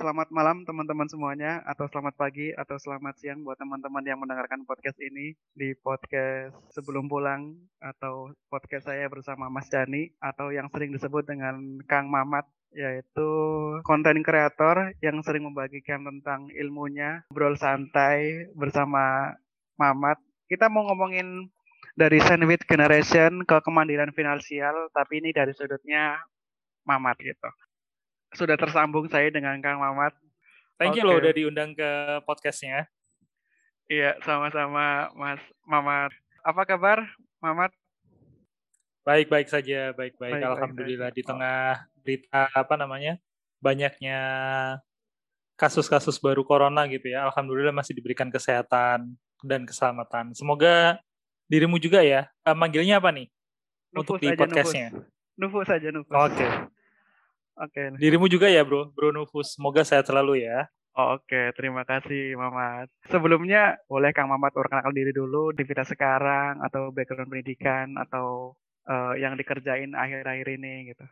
Selamat malam teman-teman semuanya, atau selamat pagi, atau selamat siang buat teman-teman yang mendengarkan podcast ini di podcast sebelum pulang atau podcast saya bersama Mas Dani atau yang sering disebut dengan Kang Mamat yaitu konten kreator yang sering membagikan tentang ilmunya, ngobrol santai bersama Mamat. Kita mau ngomongin dari sandwich generation ke kemandirian finansial, tapi ini dari sudutnya Mamat gitu sudah tersambung saya dengan Kang Mamat. Thank you okay. loh udah diundang ke podcastnya. Iya, sama-sama Mas Mamat. Apa kabar, Mamat? Baik-baik saja, baik-baik. Alhamdulillah baik, di tengah berita apa namanya banyaknya kasus-kasus baru corona gitu ya. Alhamdulillah masih diberikan kesehatan dan keselamatan. Semoga dirimu juga ya. Uh, manggilnya apa nih? Nufus untuk di podcastnya. Nufus. nufus saja, Nufus. Oke. Okay. Oke. Okay. Dirimu juga ya, Bro. Bro Nufus. Semoga sehat selalu ya. Oke, terima kasih Mamat. Sebelumnya boleh Kang Mamat perkenalkan diri dulu, aktivitas sekarang atau background pendidikan atau uh, yang dikerjain akhir-akhir ini gitu.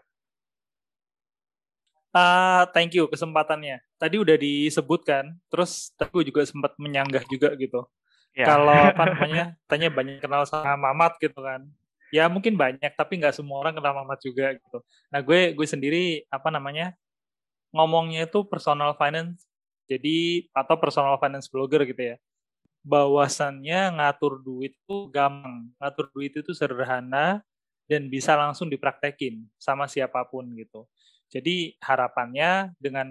Uh, thank you kesempatannya. Tadi udah disebutkan, terus aku juga sempat menyanggah juga gitu. Ya. Kalau apa namanya, tanya banyak kenal sama Mamat gitu kan ya mungkin banyak tapi nggak semua orang kenal Mamat juga gitu. Nah gue gue sendiri apa namanya ngomongnya itu personal finance jadi atau personal finance blogger gitu ya. Bahwasannya ngatur duit itu gampang. Ngatur duit itu sederhana dan bisa langsung dipraktekin sama siapa pun gitu. Jadi harapannya dengan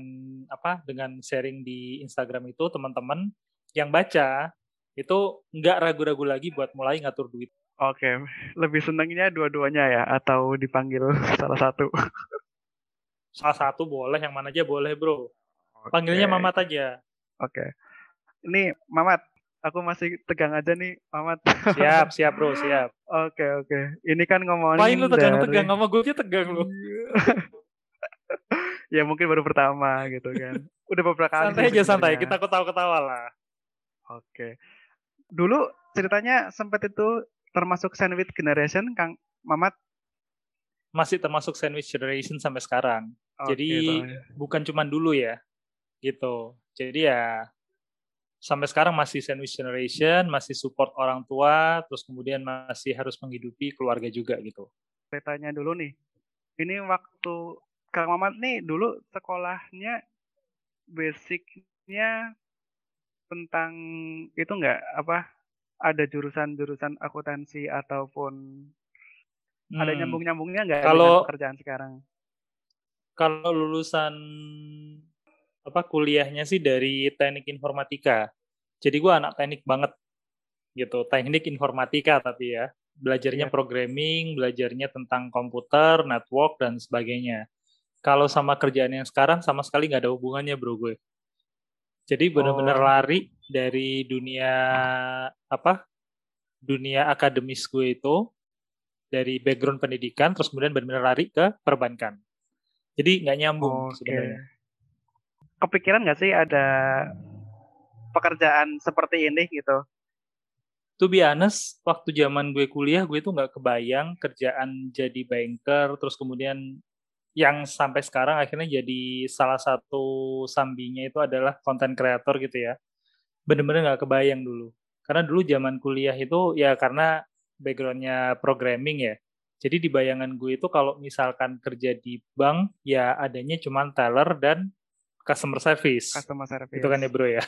apa dengan sharing di Instagram itu teman-teman yang baca itu nggak ragu-ragu lagi buat mulai ngatur duit Oke, lebih senangnya dua-duanya ya atau dipanggil salah satu? salah satu boleh, yang mana aja boleh, Bro. Panggilnya Mamat aja. Oke. Ini Mamat, aku masih tegang aja nih, Mamat. Siap, siap, Bro, siap. Oke, oke. Ini kan ngomongin Main lu tegang-tegang sama gue aja tegang lu. ya mungkin baru pertama gitu kan. Udah beberapa kali. Santai aja santai, kita ketawa-ketawa lah. Oke. Dulu ceritanya sempat itu termasuk sandwich generation Kang Mamat? Masih termasuk sandwich generation sampai sekarang. Okay, Jadi ya. bukan cuma dulu ya. Gitu. Jadi ya sampai sekarang masih sandwich generation, masih support orang tua, terus kemudian masih harus menghidupi keluarga juga gitu. Saya tanya dulu nih. Ini waktu Kang Mamat nih dulu sekolahnya basicnya tentang itu enggak apa ada jurusan-jurusan akuntansi ataupun hmm. ada nyambung-nyambungnya nggak kalau pekerjaan sekarang? Kalau lulusan apa kuliahnya sih dari teknik informatika. Jadi gua anak teknik banget gitu, teknik informatika tapi ya belajarnya yeah. programming, belajarnya tentang komputer, network dan sebagainya. Kalau sama kerjaan yang sekarang sama sekali nggak ada hubungannya bro gue. Jadi benar-benar oh. lari dari dunia apa? Dunia akademis gue itu dari background pendidikan terus kemudian benar-benar lari ke perbankan. Jadi nggak nyambung okay. sebenarnya. Kepikiran nggak sih ada pekerjaan seperti ini gitu? To be honest, waktu zaman gue kuliah gue tuh nggak kebayang kerjaan jadi banker terus kemudian yang sampai sekarang akhirnya jadi salah satu sambinya itu adalah konten kreator gitu ya. Bener-bener nggak kebayang dulu. Karena dulu zaman kuliah itu ya karena backgroundnya programming ya. Jadi di bayangan gue itu kalau misalkan kerja di bank ya adanya cuma teller dan customer service. Customer service. Itu kan ya bro ya.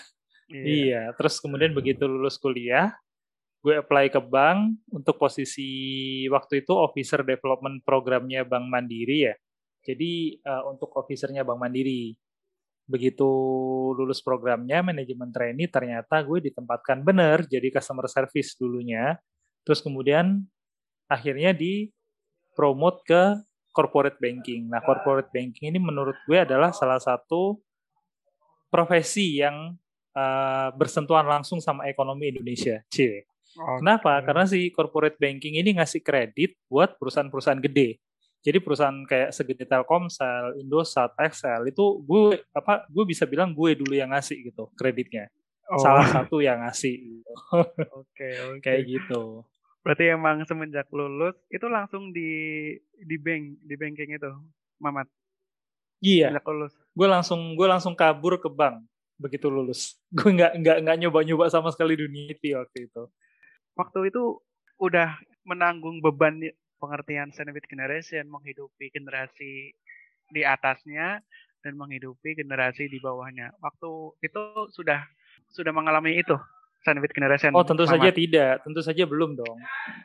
Iya. iya. Terus kemudian begitu lulus kuliah, gue apply ke bank untuk posisi waktu itu officer development programnya Bank Mandiri ya. Jadi uh, untuk officernya Bank Mandiri. Begitu lulus programnya manajemen trainee ternyata gue ditempatkan benar jadi customer service dulunya. Terus kemudian akhirnya di promote ke corporate banking. Nah, corporate banking ini menurut gue adalah salah satu profesi yang uh, bersentuhan langsung sama ekonomi Indonesia. C. Okay. Kenapa? Karena si corporate banking ini ngasih kredit buat perusahaan-perusahaan gede. Jadi perusahaan kayak segede Telkomsel, Indosat, Excel itu gue apa gue bisa bilang gue dulu yang ngasih gitu kreditnya. Oh. Salah satu yang ngasih. Oke, oke. Okay, okay. Kayak gitu. Berarti emang semenjak lulus itu langsung di di bank, di banking itu, Mamat. Iya. Semenjak lulus. gue langsung gue langsung kabur ke bank begitu lulus. Gue nggak nggak nggak nyoba-nyoba sama sekali dunia itu waktu itu. Waktu itu udah menanggung beban pengertian sandwich generation menghidupi generasi di atasnya dan menghidupi generasi di bawahnya. Waktu itu sudah sudah mengalami itu sandwich generation. Oh tentu sama. saja tidak, tentu saja belum dong.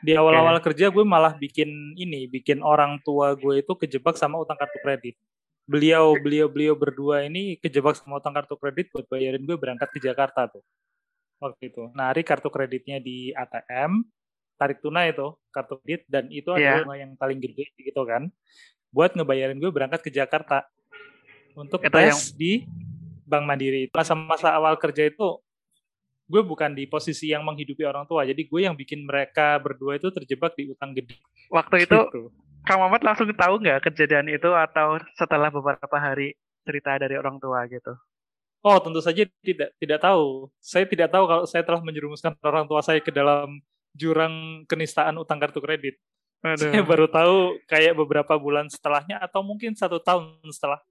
Di awal-awal okay. kerja gue malah bikin ini, bikin orang tua gue itu kejebak sama utang kartu kredit. Beliau beliau beliau berdua ini kejebak sama utang kartu kredit buat bayarin gue berangkat ke Jakarta tuh waktu itu. Narik kartu kreditnya di ATM, tarik tunai itu kartu kredit dan itu yeah. adalah yang paling gede gitu kan. Buat ngebayarin gue berangkat ke Jakarta untuk itu tes yang... di Bank Mandiri. Masa-masa awal kerja itu gue bukan di posisi yang menghidupi orang tua, jadi gue yang bikin mereka berdua itu terjebak di utang gede. Waktu itu, gitu. Kang Mamat langsung tahu nggak kejadian itu atau setelah beberapa hari cerita dari orang tua gitu? Oh, tentu saja tidak tidak tahu. Saya tidak tahu kalau saya telah menjerumuskan orang tua saya ke dalam jurang kenistaan utang kartu kredit. Aduh. Saya baru tahu kayak beberapa bulan setelahnya atau mungkin satu tahun setelah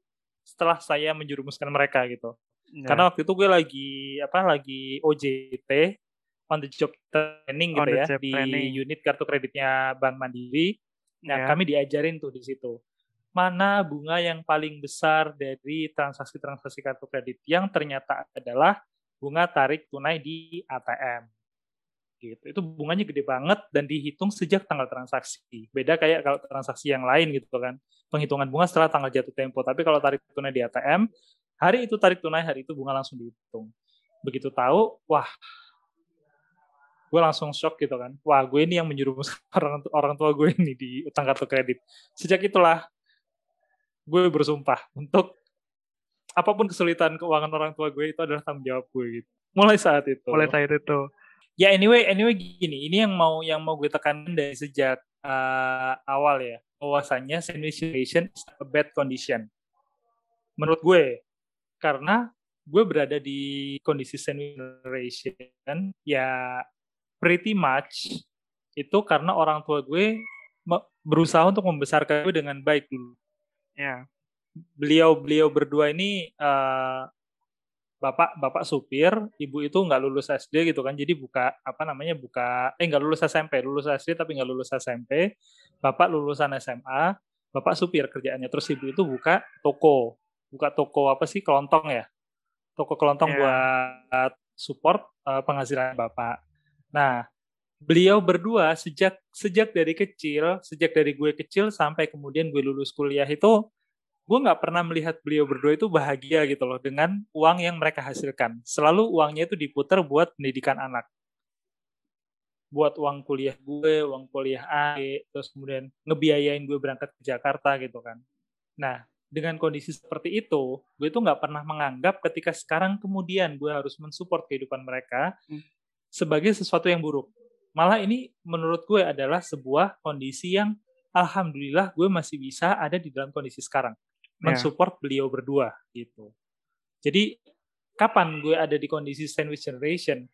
setelah saya menjerumuskan mereka gitu. Yeah. Karena waktu itu gue lagi apa lagi OJT on the job training gitu ya di training. unit kartu kreditnya Bank Mandiri. Nah, yeah. kami diajarin tuh di situ. Mana bunga yang paling besar dari transaksi-transaksi kartu kredit yang ternyata adalah bunga tarik tunai di ATM. Gitu. Itu bunganya gede banget dan dihitung sejak tanggal transaksi. Beda kayak kalau transaksi yang lain gitu kan. Penghitungan bunga setelah tanggal jatuh tempo. Tapi kalau tarik tunai di ATM, Hari itu tarik tunai, hari itu bunga langsung dihitung. Begitu tahu, wah, gue langsung shock gitu kan. Wah, gue ini yang menjerumuskan orang, orang tua gue ini di utang kartu kredit. Sejak itulah, gue bersumpah untuk apa pun kesulitan keuangan orang tua gue itu adalah tanggung jawab gue gitu. Mulai saat itu. Mulai saat itu. Ya anyway, anyway gini, ini yang mau yang mau gue tekan dari sejak uh, awal ya, bahwasannya situation is a bad condition. Menurut gue, karena gue berada di kondisi generation ya pretty much itu karena orang tua gue berusaha untuk membesarkan gue dengan baik dulu. Ya. Beliau beliau berdua ini uh, bapak bapak supir, ibu itu nggak lulus SD gitu kan, jadi buka apa namanya buka eh nggak lulus SMP, lulus SD tapi nggak lulus SMP. Bapak lulusan SMA, bapak supir kerjaannya, terus ibu itu buka toko buka toko apa sih kelontong ya toko kelontong yeah. buat support uh, penghasilan bapak. Nah beliau berdua sejak sejak dari kecil sejak dari gue kecil sampai kemudian gue lulus kuliah itu gue nggak pernah melihat beliau berdua itu bahagia gitu loh dengan uang yang mereka hasilkan selalu uangnya itu diputar buat pendidikan anak buat uang kuliah gue, uang kuliah A, terus kemudian ngebiayain gue berangkat ke Jakarta gitu kan. Nah, dengan kondisi seperti itu, gue itu nggak pernah menganggap ketika sekarang kemudian gue harus mensupport kehidupan mereka hmm. sebagai sesuatu yang buruk. Malah ini menurut gue adalah sebuah kondisi yang alhamdulillah gue masih bisa ada di dalam kondisi sekarang. Ya. Mensupport yeah. beliau berdua gitu. Jadi kapan gue ada di kondisi sandwich generation?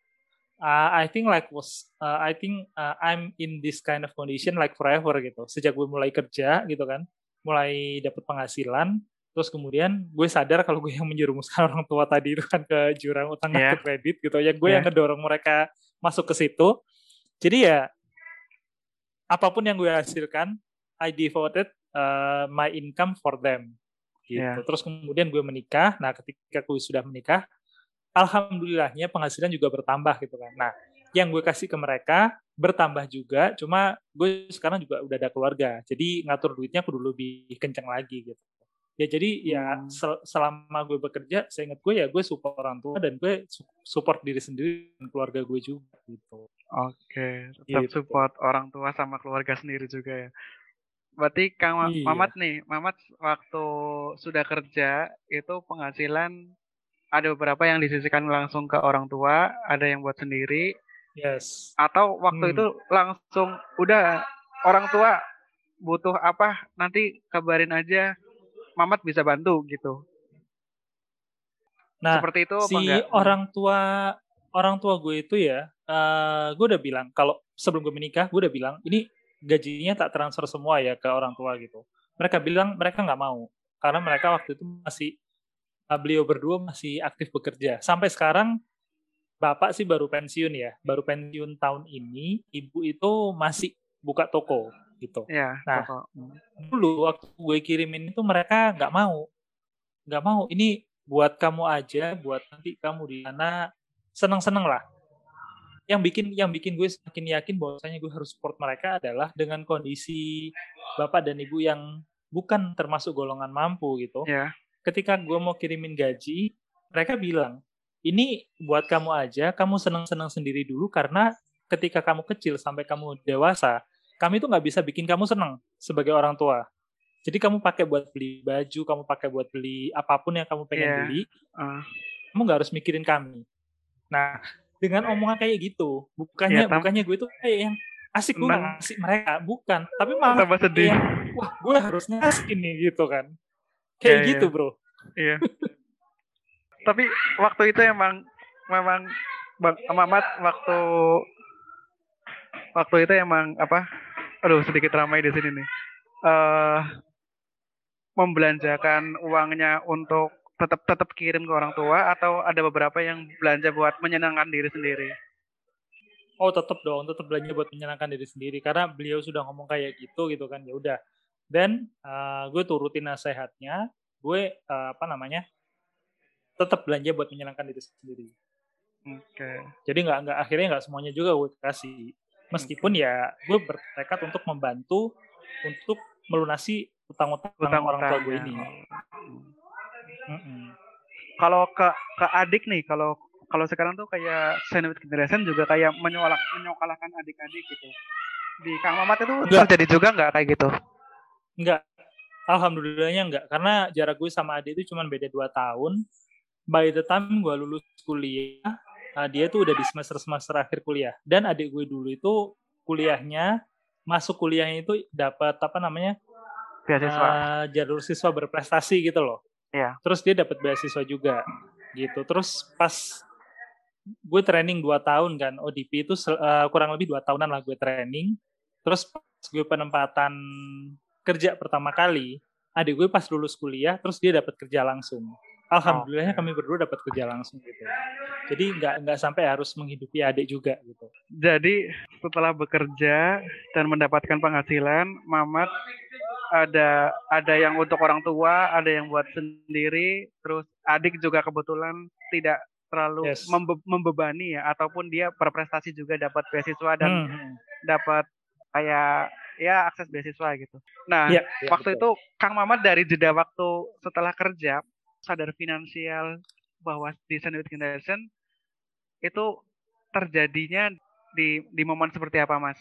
Uh, I think like was uh, I think uh, I'm in this kind of condition like forever gitu. Sejak gue mulai kerja gitu kan mulai dapat penghasilan terus kemudian gue sadar kalau gue yang menjerumuskan orang tua tadi itu kan ke jurang utang yeah. kredit gitu ya gue yeah. yang ngedorong mereka masuk ke situ jadi ya apa pun yang gue hasilkan I devoted uh, my income for them gitu yeah. terus kemudian gue menikah nah ketika gue sudah menikah alhamdulillahnya penghasilan juga bertambah gitu kan nah yang gue kasih ke mereka bertambah juga cuma gue sekarang juga udah ada keluarga jadi ngatur duitnya aku dulu lebih kenceng lagi gitu ya jadi ya hmm. sel selama gue bekerja saya ingat gue ya gue support orang tua dan gue support diri sendiri dan keluarga gue juga gitu oke okay. tetap gitu. support orang tua sama keluarga sendiri juga ya berarti kang iya. Mamat nih Mamat waktu sudah kerja itu penghasilan ada beberapa yang disisikan langsung ke orang tua ada yang buat sendiri Yes. Atau waktu hmm. itu langsung udah orang tua butuh apa nanti kabarin aja Mamat bisa bantu gitu. Nah, seperti itu si enggak? orang tua orang tua gue itu ya, uh, gue udah bilang kalau sebelum gue menikah, gue udah bilang ini gajinya tak transfer semua ya ke orang tua gitu. Mereka bilang mereka nggak mau karena mereka waktu itu masih beliau berdua masih aktif bekerja. Sampai sekarang bapak sih baru pensiun ya, baru pensiun tahun ini. Ibu itu masih buka toko gitu. Ya, nah, toko. dulu waktu gue kirimin itu mereka nggak mau, nggak mau. Ini buat kamu aja, buat nanti kamu di sana seneng-seneng lah. Yang bikin yang bikin gue semakin yakin bahwasanya gue harus support mereka adalah dengan kondisi bapak dan ibu yang bukan termasuk golongan mampu gitu. Ya. Ketika gue mau kirimin gaji, mereka bilang, ini buat kamu aja, kamu seneng-seneng sendiri dulu karena ketika kamu kecil sampai kamu dewasa, kami tuh nggak bisa bikin kamu seneng sebagai orang tua. Jadi kamu pakai buat beli baju, kamu pakai buat beli apa pun yang kamu pengen Yeah. beli, Uh, kamu nggak harus mikirin kami. Nah, dengan omongan kayak gitu, bukannya Tam. bukannya gue itu kayak yang asik gue ngasih mereka, bukan. Tapi malah tambah sedih. kayak, wah gue harus ngasih ini gitu kan. Kayak Iya, gitu iya. bro. Iya. Tapi waktu itu emang memang Bang Mamat waktu waktu itu emang apa? Aduh sedikit ramai di sini nih. Eh membelanjakan uangnya untuk tetap tetap kirim ke orang tua atau ada beberapa yang belanja buat menyenangkan diri sendiri. Oh tetap dong, tetap belanja buat menyenangkan diri sendiri karena beliau sudah ngomong kayak gitu gitu kan ya udah. Dan eh, gue turutin nasihatnya, gue eh, apa namanya tetap belanja buat menyenangkan diri sendiri. Oke. Jadi nggak nggak akhirnya nggak semuanya juga gue kasih. Meskipun ya gue bertekad untuk membantu untuk melunasi utang-utang orang tua gue ini. Mm-mm. Kalau ke ke adik nih, kalau kalau sekarang tuh kayak sandwich generation juga kayak menyolak menyokalahkan adik-adik gitu. Di Kang Mamat itu Enggak. terjadi juga nggak kayak gitu? Enggak. Alhamdulillahnya enggak. Karena jarak gue sama adik itu cuma beda 2 tahun. By the time gue lulus kuliah, nah, dia tuh udah di semester-semester akhir kuliah. Dan adik gue dulu itu kuliahnya, masuk kuliahnya itu dapat apa namanya, Beasiswa. eh, jalur siswa berprestasi gitu loh. Iya. Terus dia dapat beasiswa juga gitu. Terus pas gue training 2 tahun kan, ODP itu eh, kurang lebih 2 tahunan lah gue training. Terus pas gue penempatan kerja pertama kali, adik gue pas lulus kuliah, terus dia dapat kerja langsung. Alhamdulillahnya kami berdua dapat kerja langsung gitu. Jadi nggak nggak sampai harus menghidupi adik juga gitu. Jadi setelah bekerja dan mendapatkan penghasilan, Mamat ada ada yang untuk orang tua, ada yang buat sendiri, terus adik juga kebetulan tidak terlalu Yes. membe- membebani ya, ataupun dia berprestasi juga dapat beasiswa dan Hmm, dapat kayak ya akses beasiswa gitu. Nah, Iya, iya, waktu betul. itu Kang Mamat dari jeda waktu setelah kerja sadar finansial bahwa di Sandwich Generation itu terjadinya di di momen seperti apa, Mas?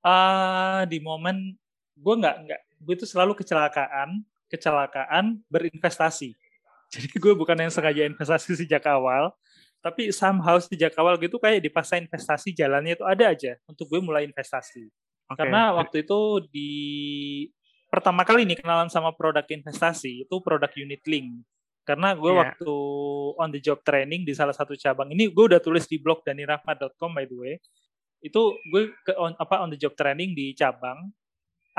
Ah, di momen gue nggak nggak gue itu selalu kecelakaan kecelakaan berinvestasi. Jadi gue bukan yang sengaja investasi sejak awal tapi somehow sejak awal gitu kayak di fase investasi jalannya itu ada aja untuk gue mulai investasi. Oke. karena waktu itu di pertama kali nih kenalan sama produk investasi itu produk unit link. Karena gue Iya. waktu on the job training di salah satu cabang ini gue udah tulis di blog danirahmat.com by the way. Itu gue ke on, apa on the job training di cabang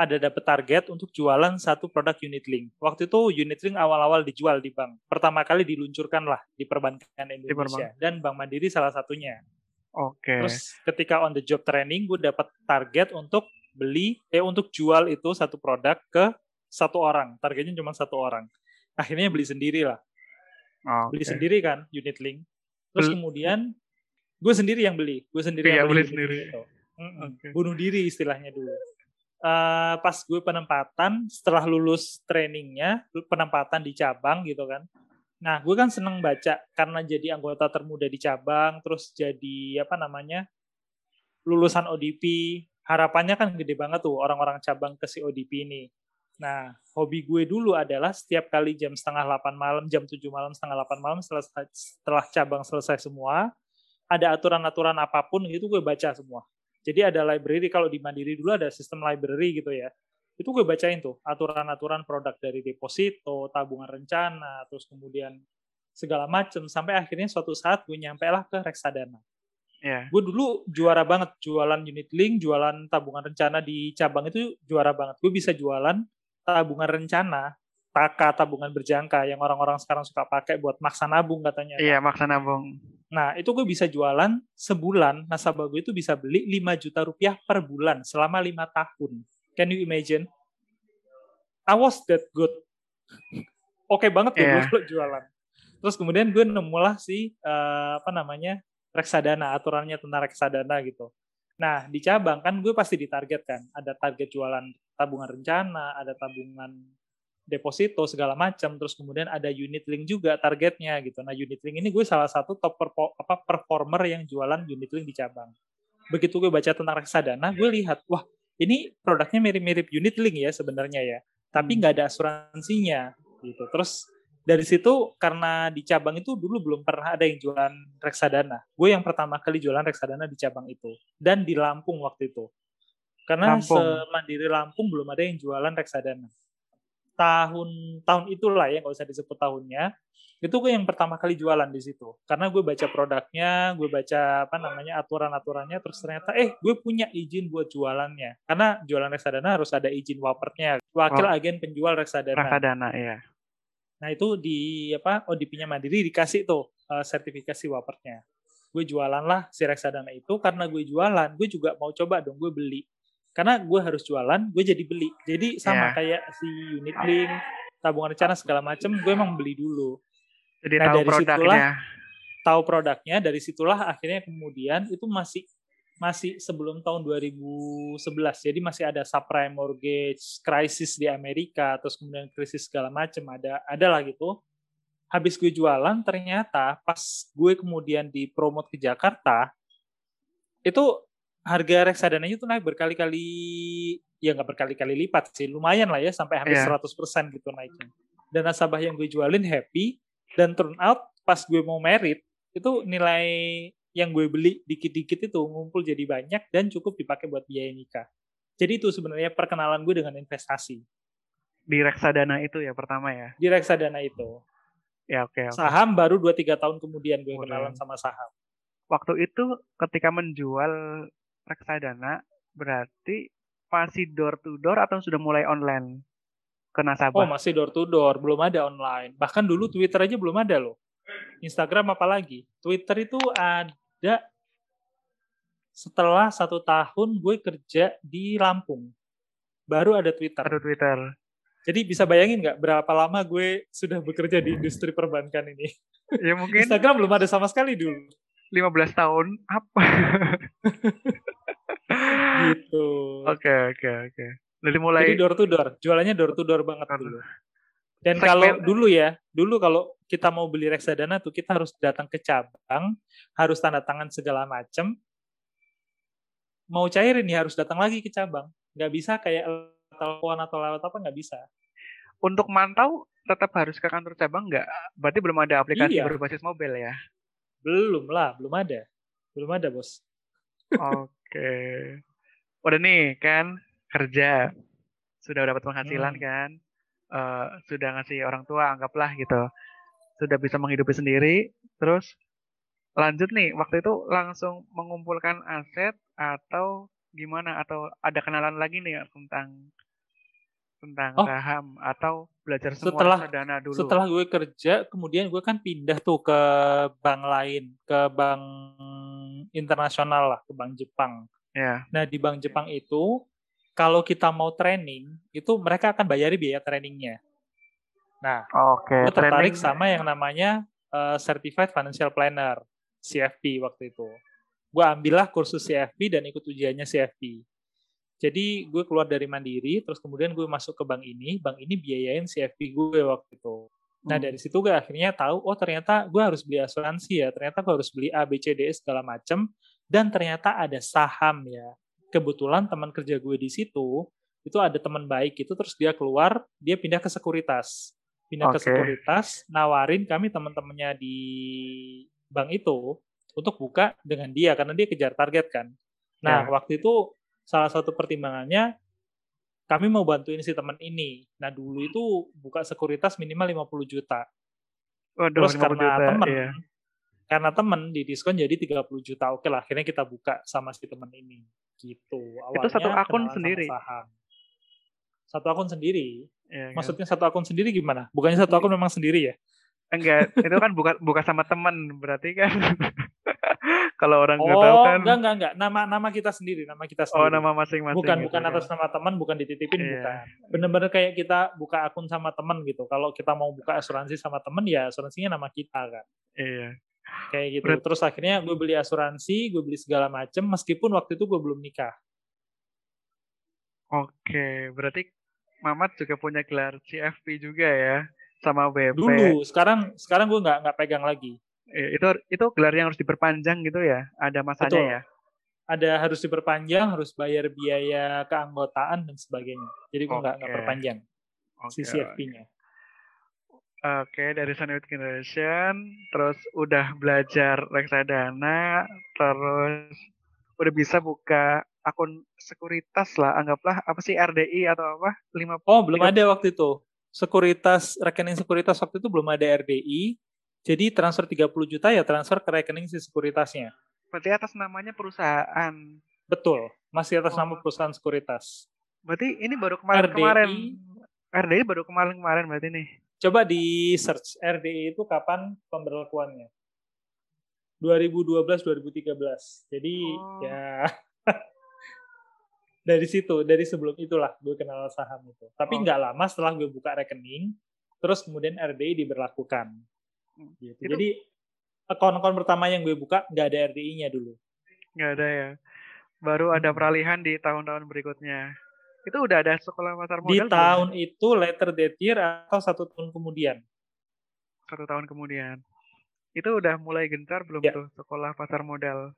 ada dapat target untuk jualan satu produk unit link. Waktu itu unit link awal-awal dijual di bank. Pertama kali diluncurkan lah di perbankan Indonesia dan Bank Mandiri salah satunya. Oke. Terus ketika on the job training gue dapat target untuk beli eh untuk jual itu satu produk ke satu orang. Targetnya cuma satu orang. Akhirnya beli sendiri lah. Beli Oke. sendiri kan unit link. Terus Bel- kemudian gue sendiri yang beli. Gue sendiri Iya, yang beli unit sendiri. link itu. Mm-mm. Oke. Bunuh diri istilahnya dulu. Eh, pas gue penempatan setelah lulus trainingnya penempatan di cabang gitu kan. Nah gue kan seneng baca karena jadi anggota termuda di cabang terus jadi apa namanya lulusan ODP harapannya kan gede banget tuh orang-orang cabang ke si ODP ini. Nah hobi gue dulu adalah setiap kali jam setengah 8 malam jam 7 malam setengah 8 malam setelah, setelah cabang selesai semua ada aturan-aturan apa pun gitu gue baca semua jadi ada library kalau di Mandiri dulu ada sistem library gitu ya. Itu gue bacain tuh aturan-aturan produk dari deposito, tabungan rencana, terus kemudian segala macem sampai akhirnya suatu saat gue nyampe lah ke reksadana. Iya. Gue dulu juara banget jualan unit link, jualan tabungan rencana di cabang itu juara banget. Gue bisa jualan tabungan rencana taka tabungan berjangka yang orang-orang sekarang suka pakai buat maksa nabung katanya. Iya, maksa nabung. Nah, itu gue bisa jualan sebulan, nasabah gue itu bisa beli 5 juta rupiah per bulan selama lima tahun. Can you imagine? I was that good. Oke okay banget yeah. gue jualan. Terus kemudian gue nemulah si uh, apa namanya reksadana, aturannya tentang reksadana gitu. Nah, di cabang kan gue pasti ditargetkan. Ada target jualan tabungan rencana, ada tabungan deposito segala macam terus kemudian ada unit link juga targetnya gitu. Nah unit link ini gue salah satu top perpo, apa performer yang jualan unit link di cabang. Begitu gue baca tentang reksadana gue lihat wah ini produknya mirip-mirip unit link ya sebenarnya ya tapi nggak ada asuransinya gitu. Terus dari situ karena di cabang itu dulu belum pernah ada yang jualan reksadana. Gue yang pertama kali jualan reksadana di cabang itu dan di Lampung waktu itu. Karena Lampung. semandiri Lampung belum ada yang jualan reksadana tahun tahun itulah ya nggak usah disebut tahunnya. Itu gue yang pertama kali jualan di situ. Karena gue baca produknya gue baca apa namanya aturan aturannya terus ternyata eh gue punya izin buat jualannya. Karena jualan reksadana harus ada izin wapernya. Wakil oh. agen penjual reksadana. Reksadana ya nah itu di apa ODP-nya Mandiri dikasih tuh uh, sertifikasi wapernya. Gue jualan lah si reksadana itu karena gue jualan gue juga mau coba dong gue beli karena gue harus jualan gue jadi beli. Jadi sama yeah. kayak si unit link tabungan rencana segala macem gue emang beli dulu. Jadi nah, tahu dari produknya. situlah, tahu produknya dari situlah akhirnya kemudian itu masih masih sebelum tahun 2011 jadi masih ada subprime mortgage crisis di Amerika terus kemudian krisis segala macem ada ada lah gitu. Habis gue jualan ternyata pas gue kemudian dipromot ke Jakarta itu harga reksadana itu naik berkali-kali ya nggak berkali-kali lipat sih lumayan lah ya sampai hampir yeah. Iya. 100% gitu naiknya dan nasabah yang gue jualin happy dan turn out pas gue mau merit itu nilai yang gue beli dikit-dikit itu ngumpul jadi banyak dan cukup dipakai buat biaya nikah jadi itu sebenarnya perkenalan gue dengan investasi di reksadana itu ya pertama ya di reksadana itu ya oke okay, okay. saham baru 2-3 tahun kemudian gue kenalan sama saham waktu itu ketika menjual reksadana berarti masih door to door atau sudah mulai online ke nasabah? Oh, masih door to door, belum ada online. Bahkan dulu Twitter aja belum ada loh. Instagram apalagi. Twitter itu ada setelah satu tahun gue kerja di Lampung. Baru ada Twitter. Ada Twitter. Jadi bisa bayangin nggak berapa lama gue sudah bekerja di industri perbankan ini? Ya mungkin. Instagram belum ada sama sekali dulu. 15 tahun apa? gitu. Oke, oke, oke. Jadi mulai Jadi door to door, jualannya door to door banget dulu. Dan Segment. kalau dulu ya, dulu kalau kita mau beli reksadana tuh kita harus datang ke cabang, harus tanda tangan segala macam. Mau cairin ya harus datang lagi ke cabang. Nggak bisa kayak telepon atau lewat apa nggak bisa. Untuk mantau tetap harus ke kantor cabang nggak? Berarti belum ada aplikasi iya. berbasis mobil ya? Belum lah, belum ada. Belum ada, Bos. Oke. Udah nih kan kerja. Sudah dapat penghasilan hmm. kan. Uh, sudah ngasih orang tua anggaplah gitu. Sudah bisa menghidupi sendiri. Terus lanjut nih, waktu itu langsung mengumpulkan aset atau gimana atau ada kenalan lagi nih tentang tentang oh, saham atau belajar semua setelah, dana dulu. Setelah gue kerja, kemudian gue kan pindah tuh ke bank lain, ke bank internasional lah, ke bank Jepang. Ya. Nah di bank Jepang itu, kalau kita mau training, itu mereka akan bayari biaya trainingnya. Nah, okay, gue tertarik training. sama yang namanya uh, Certified Financial Planner, CFP waktu itu. Gue ambillah kursus CFP dan ikut ujiannya CFP. Jadi gue keluar dari Mandiri, terus kemudian gue masuk ke bank ini, bank ini biayain CFP gue waktu itu. Nah hmm. dari situ gue akhirnya tahu, oh ternyata gue harus beli asuransi ya, ternyata gue harus beli A, B, C, D, E segala macem, dan ternyata ada saham ya. Kebetulan teman kerja gue di situ, itu ada teman baik itu, terus dia keluar, dia pindah ke sekuritas. Pindah okay. ke sekuritas, nawarin kami teman-temannya di bank itu untuk buka dengan dia, karena dia kejar target kan. Nah, ya. waktu itu salah satu pertimbangannya kami mau bantuin si teman ini. Nah dulu itu buka sekuritas minimal 50 juta. Waduh, Terus karena juta, temen, iya. karena temen di diskon jadi 30 juta. Oke lah, akhirnya kita buka sama si teman ini. Gitu. Awalnya itu satu akun sendiri. Saham. Satu akun sendiri. Ya, kan? Maksudnya satu akun sendiri gimana? Bukannya satu akun memang sendiri ya? Enggak, itu kan bukan bukan sama teman, berarti kan kalau orang nggak oh, tahu kan. enggak enggak enggak, nama nama kita sendiri, nama kita oh, sendiri. Oh, nama masing-masing. Bukan gitu, bukan ya. atas nama teman, bukan dititipin, yeah. bukan. Bener-bener kayak kita buka akun sama teman gitu. Kalau kita mau buka asuransi sama teman ya asuransinya nama kita kan. Iya. Kayak gitu. Ber Terus akhirnya gue beli asuransi, gue beli segala macem, meskipun waktu itu gue belum nikah. Oke, berarti Mamat juga punya gelar CFP juga ya? sama WP. Dulu, sekarang sekarang gue nggak nggak pegang lagi. Itu itu gelar yang harus diperpanjang gitu ya? Ada masanya Betul. ya? Ada harus diperpanjang, harus bayar biaya keanggotaan dan sebagainya. Jadi gue nggak okay. nggak perpanjang okay. CCFP-nya. Oke, okay, dari Sunway Generation, terus udah belajar reksadana, terus udah bisa buka akun sekuritas lah, anggaplah apa sih RDI atau apa? lima Oh, belum ada waktu itu sekuritas rekening sekuritas waktu itu belum ada RDI. Jadi transfer 30 juta ya transfer ke rekening si sekuritasnya. Berarti atas namanya perusahaan. Betul, masih atas oh. nama perusahaan sekuritas. Berarti ini baru kemarin-kemarin. RDI baru kemarin-kemarin berarti nih. Coba di search RDI itu kapan pemberlakuannya? 2012 2013. Jadi oh. ya dari situ dari sebelum itulah gue kenal saham itu tapi nggak oh. lama setelah gue buka rekening terus kemudian RDI diberlakukan. Gitu. Itu... jadi akun-akun pertama yang gue buka nggak ada RDI-nya dulu nggak ada ya baru ada hmm. peralihan di tahun-tahun berikutnya itu udah ada sekolah pasar modal di tahun belum? itu letter date year atau satu tahun kemudian satu tahun kemudian itu udah mulai gencar belum ya. tuh sekolah pasar modal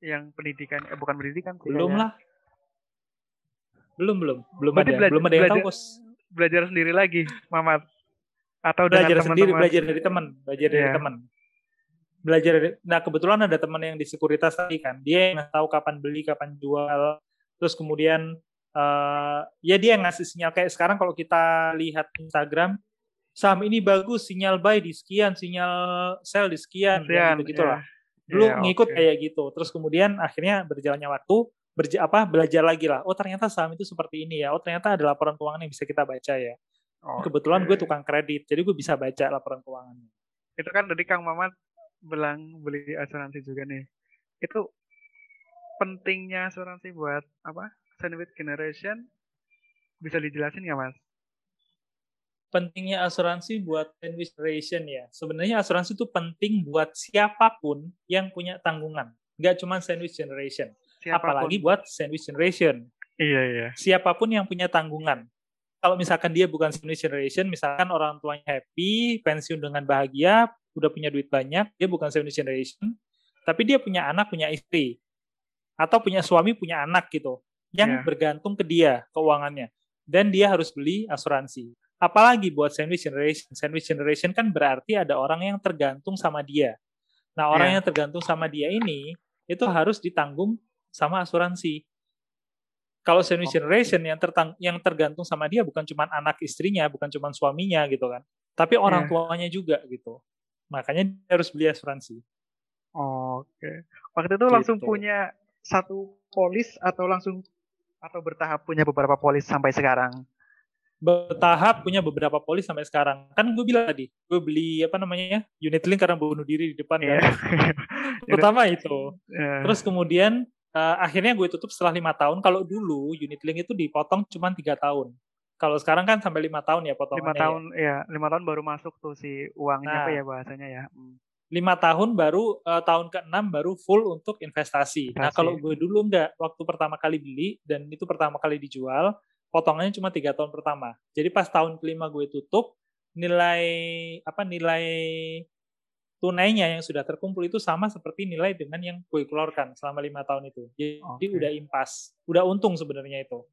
yang pendidikan eh bukan pendidikan belum lah belum belum belum Berarti ada belajar, belum ada yang belajar, tahu bos. Belajar sendiri lagi, Mamat. Atau belajar teman sendiri, belajar dari teman, belajar dari yeah. teman. Belajar dari, nah kebetulan ada teman yang di sekuritas tadi kan, dia yang tahu kapan beli, kapan jual, terus kemudian uh, ya dia yang ngasih sinyal kayak sekarang kalau kita lihat Instagram saham ini bagus sinyal buy di sekian sinyal sell di sekian, gitu gitulah yeah. dulu yeah, ngikut okay. kayak gitu terus kemudian akhirnya berjalannya waktu berja apa belajar lagi lah. Oh ternyata saham itu seperti ini ya. Oh ternyata ada laporan keuangan yang bisa kita baca ya. Oh, Kebetulan gue tukang kredit, jadi gue bisa baca laporan keuangannya. Itu kan tadi Kang Mamat bilang beli asuransi juga nih. Itu pentingnya asuransi buat apa? Sandwich generation bisa dijelasin nggak mas? Pentingnya asuransi buat sandwich generation ya. Sebenarnya asuransi itu penting buat siapa pun yang punya tanggungan. Nggak cuma sandwich generation Siapa pun. Apalagi buat sandwich generation. Iya, iya. Siapa pun yang punya tanggungan. Kalau misalkan dia bukan sandwich generation, misalkan orang tuanya happy, pensiun dengan bahagia, udah punya duit banyak, dia bukan sandwich generation, tapi dia punya anak, punya istri. Atau punya suami, punya anak gitu. Yang yeah. bergantung ke dia keuangannya. Dan dia harus beli asuransi. Apalagi buat sandwich generation. Sandwich generation kan berarti ada orang yang tergantung sama dia. Nah, orang yeah. yang tergantung sama dia ini itu harus ditanggung sama asuransi. Kalau sandwich generation yang tertang yang tergantung sama dia bukan cuma anak istrinya, bukan cuma suaminya gitu kan, tapi orang yeah. tuanya juga gitu. Makanya dia harus beli asuransi. Oke. Okay. Waktu itu gitu. langsung punya satu polis atau langsung atau bertahap punya beberapa polis sampai sekarang? bertahap punya beberapa polis sampai sekarang. Kan gue bilang tadi, gue beli apa namanya ya, unit link karena bunuh diri di depan yeah. kan. Pertama itu. Yeah. Terus kemudian uh, akhirnya gue tutup setelah lima tahun. Kalau dulu unit link itu dipotong cuma tiga tahun. Kalau sekarang kan sampai lima tahun ya potongannya. Lima tahun, ya. ya lima tahun baru masuk tuh si uangnya nah, apa ya bahasanya ya. Hmm. Lima tahun baru uh, tahun keenam baru full untuk investasi. investasi. Nah kalau gue dulu enggak, waktu pertama kali beli dan itu pertama kali dijual, potongannya cuma tiga tahun pertama. Jadi pas tahun kelima gue tutup, nilai apa nilai tunainya yang sudah terkumpul itu sama seperti nilai dengan yang gue keluarkan selama lima tahun itu. Jadi okay. udah impas, udah untung sebenarnya itu.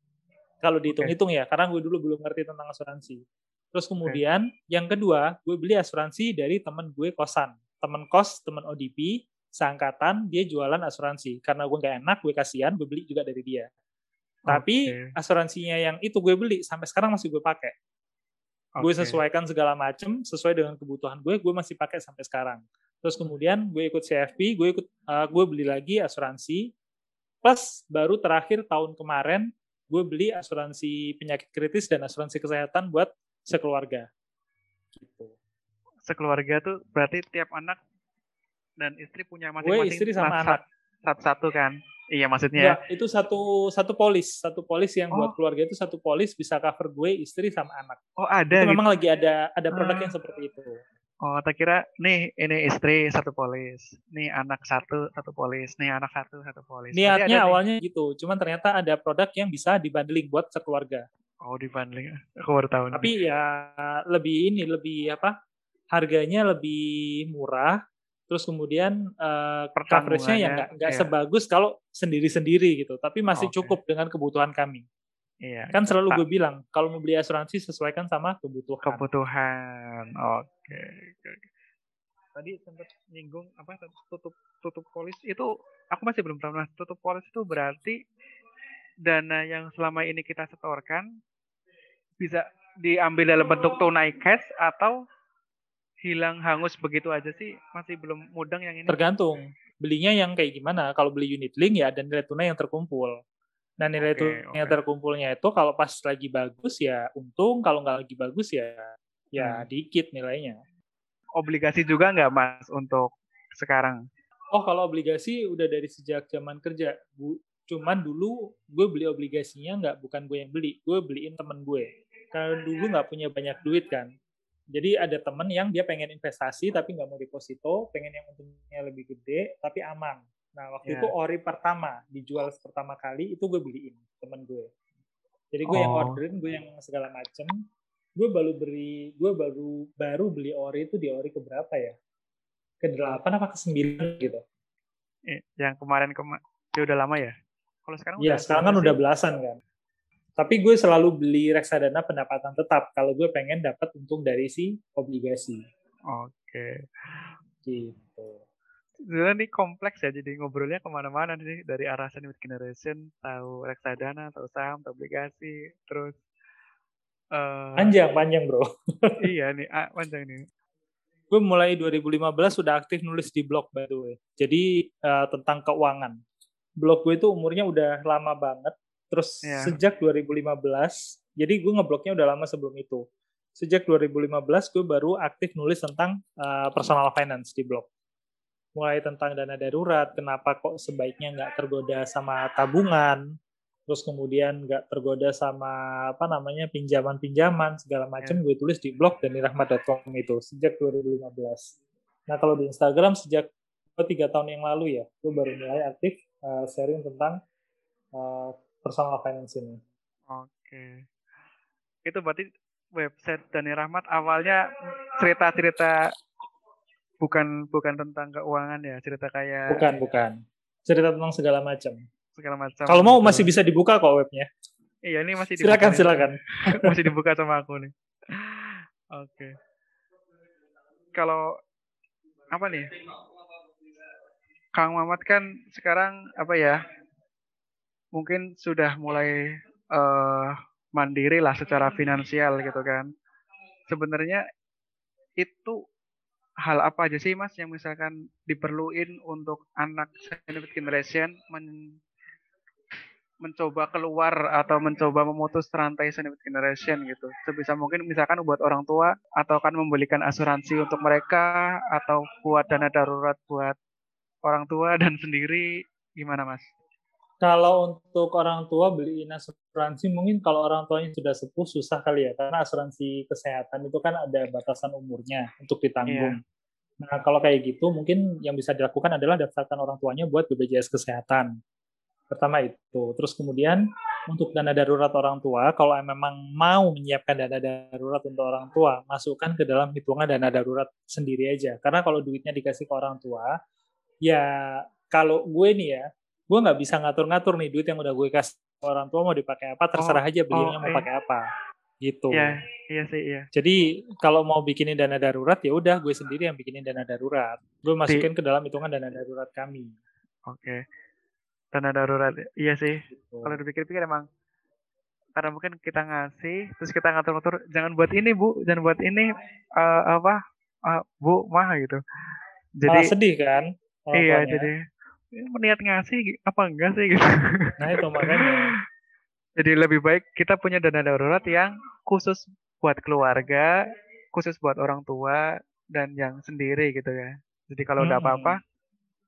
Kalau dihitung-hitung okay. ya, karena gue dulu belum ngerti tentang asuransi. Terus kemudian okay. yang kedua, gue beli asuransi dari teman gue kosan, teman kos, teman ODP, seangkatan dia jualan asuransi. Karena gue nggak enak, gue kasihan, gue beli juga dari dia. Tapi okay. asuransinya yang itu gue beli sampai sekarang masih gue pakai. Okay. Gue sesuaikan segala macam sesuai dengan kebutuhan gue, gue masih pakai sampai sekarang. Terus kemudian gue ikut CFP, gue ikut uh, gue beli lagi asuransi. Plus baru terakhir tahun kemarin gue beli asuransi penyakit kritis dan asuransi kesehatan buat sekeluarga. Gitu. Sekeluarga tuh berarti tiap anak dan istri punya masing-masing. Gue istri sama anak. Satu-satu kan? Iya maksudnya. Ya, itu satu satu polis, satu polis yang oh. buat keluarga itu satu polis bisa cover gue, istri sama anak. Oh ada. Itu gitu. memang lagi ada ada produk hmm. yang seperti itu. Oh, tak kira nih ini istri satu polis, nih anak satu satu polis, nih anak satu satu polis. Niatnya awalnya nih. gitu, cuman ternyata ada produk yang bisa dibundling buat sekeluarga. Oh, dibundling. Aku baru tahu. Tapi nih. ya lebih ini lebih apa? Harganya lebih murah, terus kemudian uh, coveragenya ya nggak nggak iya. sebagus kalau sendiri-sendiri gitu, tapi masih okay. cukup dengan kebutuhan kami. Iya. Kan selalu gue bilang kalau mau beli asuransi sesuaikan sama kebutuhan. Kebutuhan. Oke. Okay. Tadi sempat nyinggung apa tutup tutup polis itu aku masih belum tahu. Nah, tutup polis itu berarti dana yang selama ini kita setorkan bisa diambil dalam bentuk tunai cash atau hilang hangus begitu aja sih masih belum mudeng yang ini. Tergantung belinya yang kayak gimana. Kalau beli unit link ya ada nilai tunai yang terkumpul. Nah nilai okay, okay. yang terkumpulnya itu kalau pas lagi bagus ya untung, kalau nggak lagi bagus ya ya hmm. dikit nilainya. Obligasi juga nggak mas untuk sekarang? Oh kalau obligasi udah dari sejak zaman kerja. Bu, cuman dulu gue beli obligasinya nggak bukan gue yang beli, gue beliin temen gue. Karena dulu nggak punya banyak duit kan. Jadi ada temen yang dia pengen investasi tapi nggak mau deposito, pengen yang untungnya lebih gede tapi aman. Nah waktu yeah. itu ori pertama dijual pertama kali itu gue beliin temen gue. Jadi gue oh. yang orderin, gue yang segala macem. Gue baru beli, gue baru baru beli ori itu di ori keberapa ya? Ke delapan apa ke sembilan gitu? Yang kemarin kemarin ya udah lama ya? Kalau sekarang Iya sekarang kan udah belasan kan. Tapi gue selalu beli reksadana pendapatan tetap kalau gue pengen dapat untung dari si obligasi. Oke. Okay. Gitu sebenarnya ini kompleks ya jadi ngobrolnya ke mana-mana nih dari arah sandwich generation tahu reksadana tahu saham tahu obligasi terus uh, panjang panjang bro iya nih ah, panjang nih gue mulai 2015 sudah aktif nulis di blog by the way jadi uh, tentang keuangan blog gue itu umurnya udah lama banget terus yeah. sejak 2015 jadi gue ngeblognya udah lama sebelum itu sejak 2015 gue baru aktif nulis tentang uh, personal finance di blog mulai tentang dana darurat, kenapa kok sebaiknya nggak tergoda sama tabungan, terus kemudian nggak tergoda sama apa namanya pinjaman-pinjaman segala macam ya. gue tulis di blog dan rahmat.com itu sejak 2015. Nah kalau di Instagram sejak tiga tahun yang lalu ya, gue baru mulai aktif uh, sharing tentang uh, personal finance ini. Oke, itu berarti website Dani Rahmat awalnya cerita-cerita bukan bukan tentang keuangan ya cerita kayak bukan bukan. Cerita tentang segala macam. Segala macam. Kalau mau masih bisa dibuka kok webnya. Iya ini masih dibuka silakan silakan. Masih dibuka sama aku nih. Oke. Okay. kalau apa nih? Kang Mamat kan sekarang apa ya mungkin sudah mulai uh, mandiri lah secara finansial gitu kan sebenarnya itu hal apa aja sih mas yang misalkan diperluin untuk anak sandwich generation men mencoba keluar atau mencoba memutus rantai sandwich generation gitu sebisa mungkin misalkan buat orang tua atau kan membelikan asuransi untuk mereka atau buat dana darurat buat orang tua dan sendiri gimana mas? Kalau untuk orang tua beliin asuransi mungkin kalau orang tuanya sudah sepuh susah kali ya karena asuransi kesehatan itu kan ada batasan umurnya untuk ditanggung. Yeah. Nah, kalau kayak gitu mungkin yang bisa dilakukan adalah daftarkan orang tuanya buat BPJS Kesehatan. Pertama itu. Terus kemudian untuk dana darurat orang tua, kalau memang mau menyiapkan dana darurat untuk orang tua, masukkan ke dalam hitungan dana darurat sendiri aja. Karena kalau duitnya dikasih ke orang tua, ya kalau gue nih ya, gue nggak bisa ngatur-ngatur nih duit yang udah gue kasih orang tua mau dipakai apa, terserah oh, aja belinya oh, mau pakai apa gitu. Iya, iya sih, iya. Jadi kalau mau bikinin dana darurat ya udah gue sendiri yang bikinin dana darurat. Gue masukin Di... ke dalam hitungan dana darurat kami. Oke. Dana darurat, iya sih. Gitu. Kalau dipikir-pikir emang karena mungkin kita ngasih terus kita ngatur-ngatur jangan buat ini bu jangan buat ini uh, apa uh, bu mah gitu jadi Malah sedih kan iya jadi meniat ngasih apa enggak sih gitu nah itu makanya Jadi lebih baik kita punya dana darurat yang khusus buat keluarga, khusus buat orang tua dan yang sendiri gitu ya. Jadi kalau udah apa-apa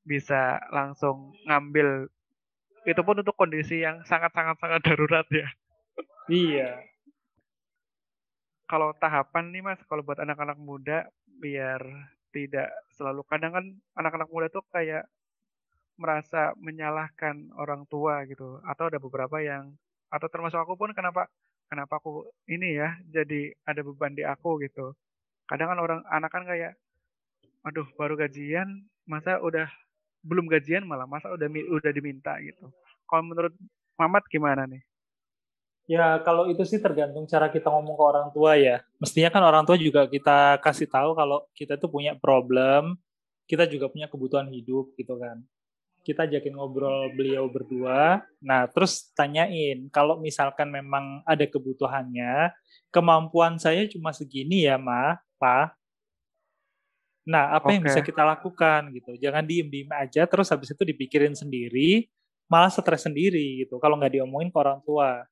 bisa langsung ngambil itu pun untuk kondisi yang sangat-sangat sangat darurat ya. Iya. Kalau tahapan nih Mas, kalau buat anak-anak muda biar tidak selalu kadang kan anak-anak muda tuh kayak merasa menyalahkan orang tua gitu. Atau ada beberapa yang atau termasuk aku pun kenapa kenapa aku ini ya jadi ada beban di aku gitu. Kadang kan orang anak kan kayak aduh baru gajian masa udah belum gajian malah masa udah udah diminta gitu. Kalau menurut Mamat gimana nih? Ya kalau itu sih tergantung cara kita ngomong ke orang tua ya. Mestinya kan orang tua juga kita kasih tahu kalau kita tuh punya problem, kita juga punya kebutuhan hidup gitu kan kita ajakin ngobrol beliau berdua. Nah, terus tanyain, kalau misalkan memang ada kebutuhannya, kemampuan saya cuma segini ya, Ma, Pa. Nah, apa okay. yang bisa kita lakukan gitu? Jangan diem-diem aja, terus habis itu dipikirin sendiri, malah stres sendiri gitu. Kalau nggak diomongin ke orang tua,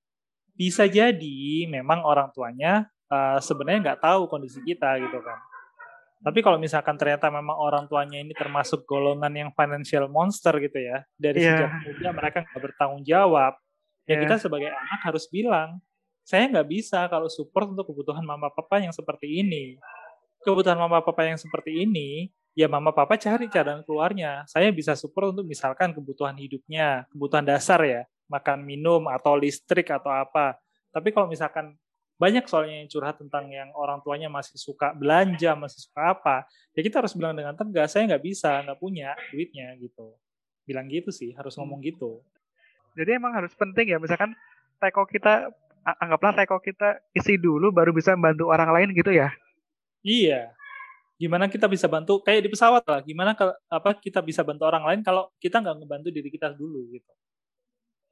bisa jadi memang orang tuanya uh, sebenarnya nggak tahu kondisi kita gitu kan. Tapi kalau misalkan ternyata memang orang tuanya ini termasuk golongan yang financial monster gitu ya, dari yeah. sejak muda mereka nggak bertanggung jawab, ya yeah. kita sebagai anak harus bilang, saya nggak bisa kalau support untuk kebutuhan mama papa yang seperti ini. Kebutuhan mama papa yang seperti ini, ya mama papa cari jalan keluarnya. Saya bisa support untuk misalkan kebutuhan hidupnya, kebutuhan dasar ya, makan minum atau listrik atau apa. Tapi kalau misalkan banyak soalnya yang curhat tentang yang orang tuanya masih suka belanja, masih suka apa. Ya kita harus bilang dengan tegas, saya nggak bisa, nggak punya duitnya gitu. Bilang gitu sih, harus ngomong gitu. Jadi emang harus penting ya, misalkan teko kita, anggaplah teko kita isi dulu baru bisa membantu orang lain gitu ya? Iya. Gimana kita bisa bantu, kayak di pesawat lah, gimana kalau apa kita bisa bantu orang lain kalau kita nggak ngebantu diri kita dulu gitu.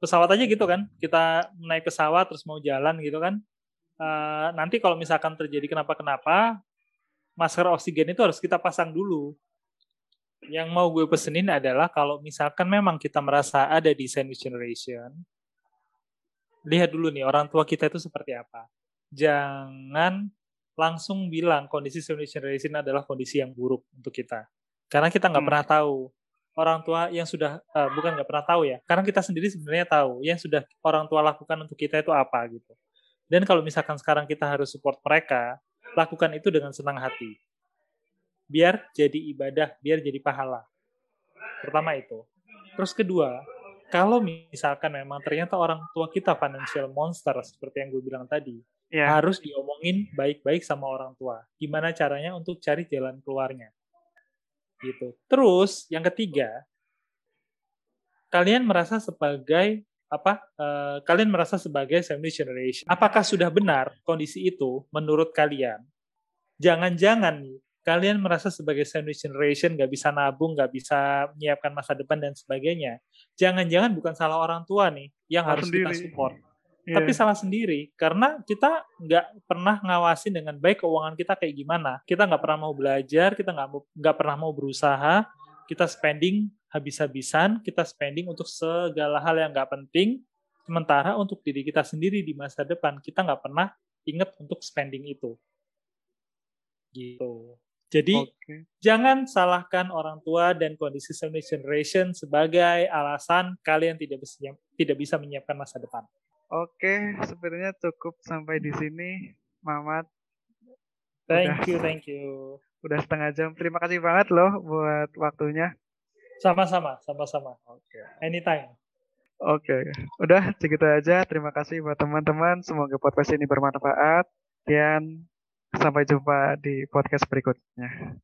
Pesawat aja gitu kan, kita naik pesawat terus mau jalan gitu kan, uh, nanti kalau misalkan terjadi kenapa-kenapa, masker oksigen itu harus kita pasang dulu. Yang mau gue pesenin adalah kalau misalkan memang kita merasa ada di sandwich generation, lihat dulu nih orang tua kita itu seperti apa. Jangan langsung bilang kondisi sandwich generation adalah kondisi yang buruk untuk kita. Karena kita nggak hmm. pernah tahu orang tua yang sudah uh, bukan nggak pernah tahu ya. Karena kita sendiri sebenarnya tahu yang sudah orang tua lakukan untuk kita itu apa gitu. Dan kalau misalkan sekarang kita harus support mereka, lakukan itu dengan senang hati. Biar jadi ibadah, biar jadi pahala. Pertama itu. Terus kedua, kalau misalkan memang ternyata orang tua kita financial monster seperti yang gue bilang tadi, yeah. harus diomongin baik-baik sama orang tua. Gimana caranya untuk cari jalan keluarnya. Gitu. Terus yang ketiga, kalian merasa sebagai apa uh, kalian merasa sebagai sandwich generation. Apakah sudah benar kondisi itu menurut kalian? Jangan-jangan nih kalian merasa sebagai sandwich generation nggak bisa nabung, nggak bisa menyiapkan masa depan dan sebagainya. Jangan-jangan bukan salah orang tua nih yang harus sendiri. kita support, yeah. tapi salah sendiri karena kita nggak pernah ngawasin dengan baik keuangan kita kayak gimana. Kita nggak pernah mau belajar, kita nggak nggak pernah mau berusaha, kita spending habis-habisan, kita spending untuk segala hal yang nggak penting, sementara untuk diri kita sendiri di masa depan, kita nggak pernah ingat untuk spending itu. Gitu. Jadi, okay. jangan salahkan orang tua dan kondisi sandwich generation sebagai alasan kalian tidak bisa, tidak bisa menyiapkan masa depan. Oke, sebenarnya cukup sampai di sini, Mamat. Thank udah, you, thank you. Udah setengah jam. Terima kasih banget loh buat waktunya. Sama-sama, sama-sama. Oke. Okay. Anytime. Oke, okay. udah segitu aja. Terima kasih buat teman-teman. Semoga podcast ini bermanfaat dan sampai jumpa di podcast berikutnya.